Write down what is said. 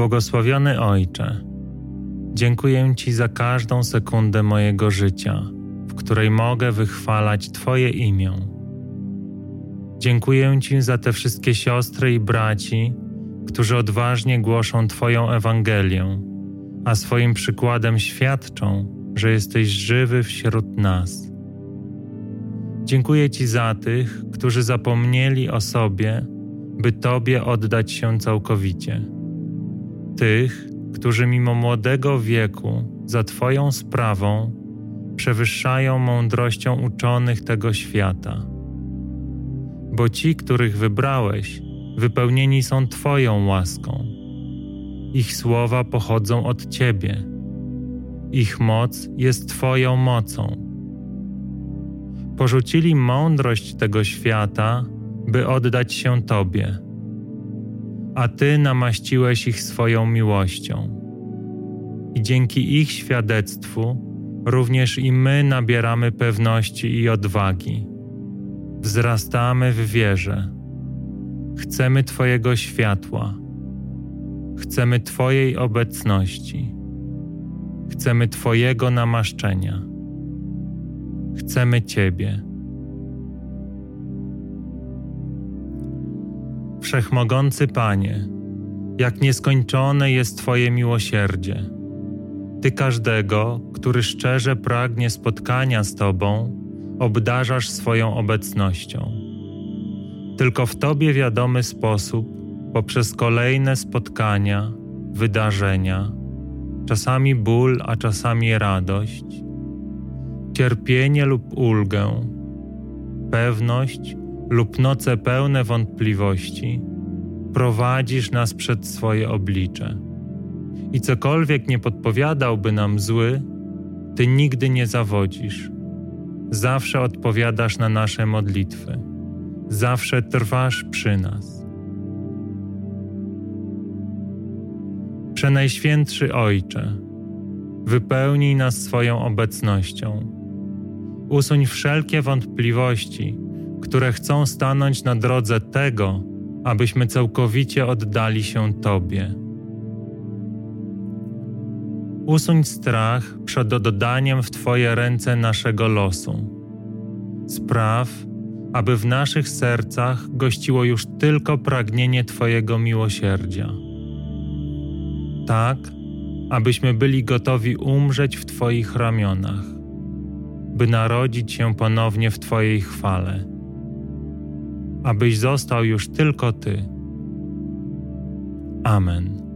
Błogosławiony Ojcze, dziękuję Ci za każdą sekundę mojego życia, w której mogę wychwalać Twoje imię. Dziękuję Ci za te wszystkie siostry i braci, którzy odważnie głoszą Twoją Ewangelię, a swoim przykładem świadczą, że jesteś żywy wśród nas. Dziękuję Ci za tych, którzy zapomnieli o sobie, by Tobie oddać się całkowicie. Tych, którzy mimo młodego wieku za Twoją sprawą przewyższają mądrością uczonych tego świata. Bo ci, których wybrałeś, wypełnieni są Twoją łaską. Ich słowa pochodzą od Ciebie. Ich moc jest Twoją mocą. Porzucili mądrość tego świata, by oddać się Tobie, a Ty namaściłeś ich swoją miłością. I dzięki ich świadectwu również i my nabieramy pewności i odwagi. Wzrastamy w wierze Chcemy Twojego światła. Chcemy Twojej obecności. Chcemy Twojego namaszczenia. Chcemy Ciebie. Wszechmogący Panie, jak nieskończone jest Twoje miłosierdzie. Ty każdego, który szczerze pragnie spotkania z Tobą, obdarzasz swoją obecnością. Tylko w Tobie wiadomy sposób, poprzez kolejne spotkania, wydarzenia, czasami ból, a czasami radość, cierpienie lub ulgę, pewność lub noce pełne wątpliwości, prowadzisz nas przed swoje oblicze. I cokolwiek nie podpowiadałby nam zły, Ty nigdy nie zawodzisz. Zawsze odpowiadasz na nasze modlitwy zawsze trwasz przy nas. Przenajświętszy Ojcze, wypełnij nas swoją obecnością. Usuń wszelkie wątpliwości, które chcą stanąć na drodze tego, abyśmy całkowicie oddali się Tobie. Usuń strach przed oddaniem w Twoje ręce naszego losu. Spraw, aby w naszych sercach gościło już tylko pragnienie Twojego miłosierdzia. Tak, abyśmy byli gotowi umrzeć w Twoich ramionach, by narodzić się ponownie w Twojej chwale, abyś został już tylko Ty. Amen.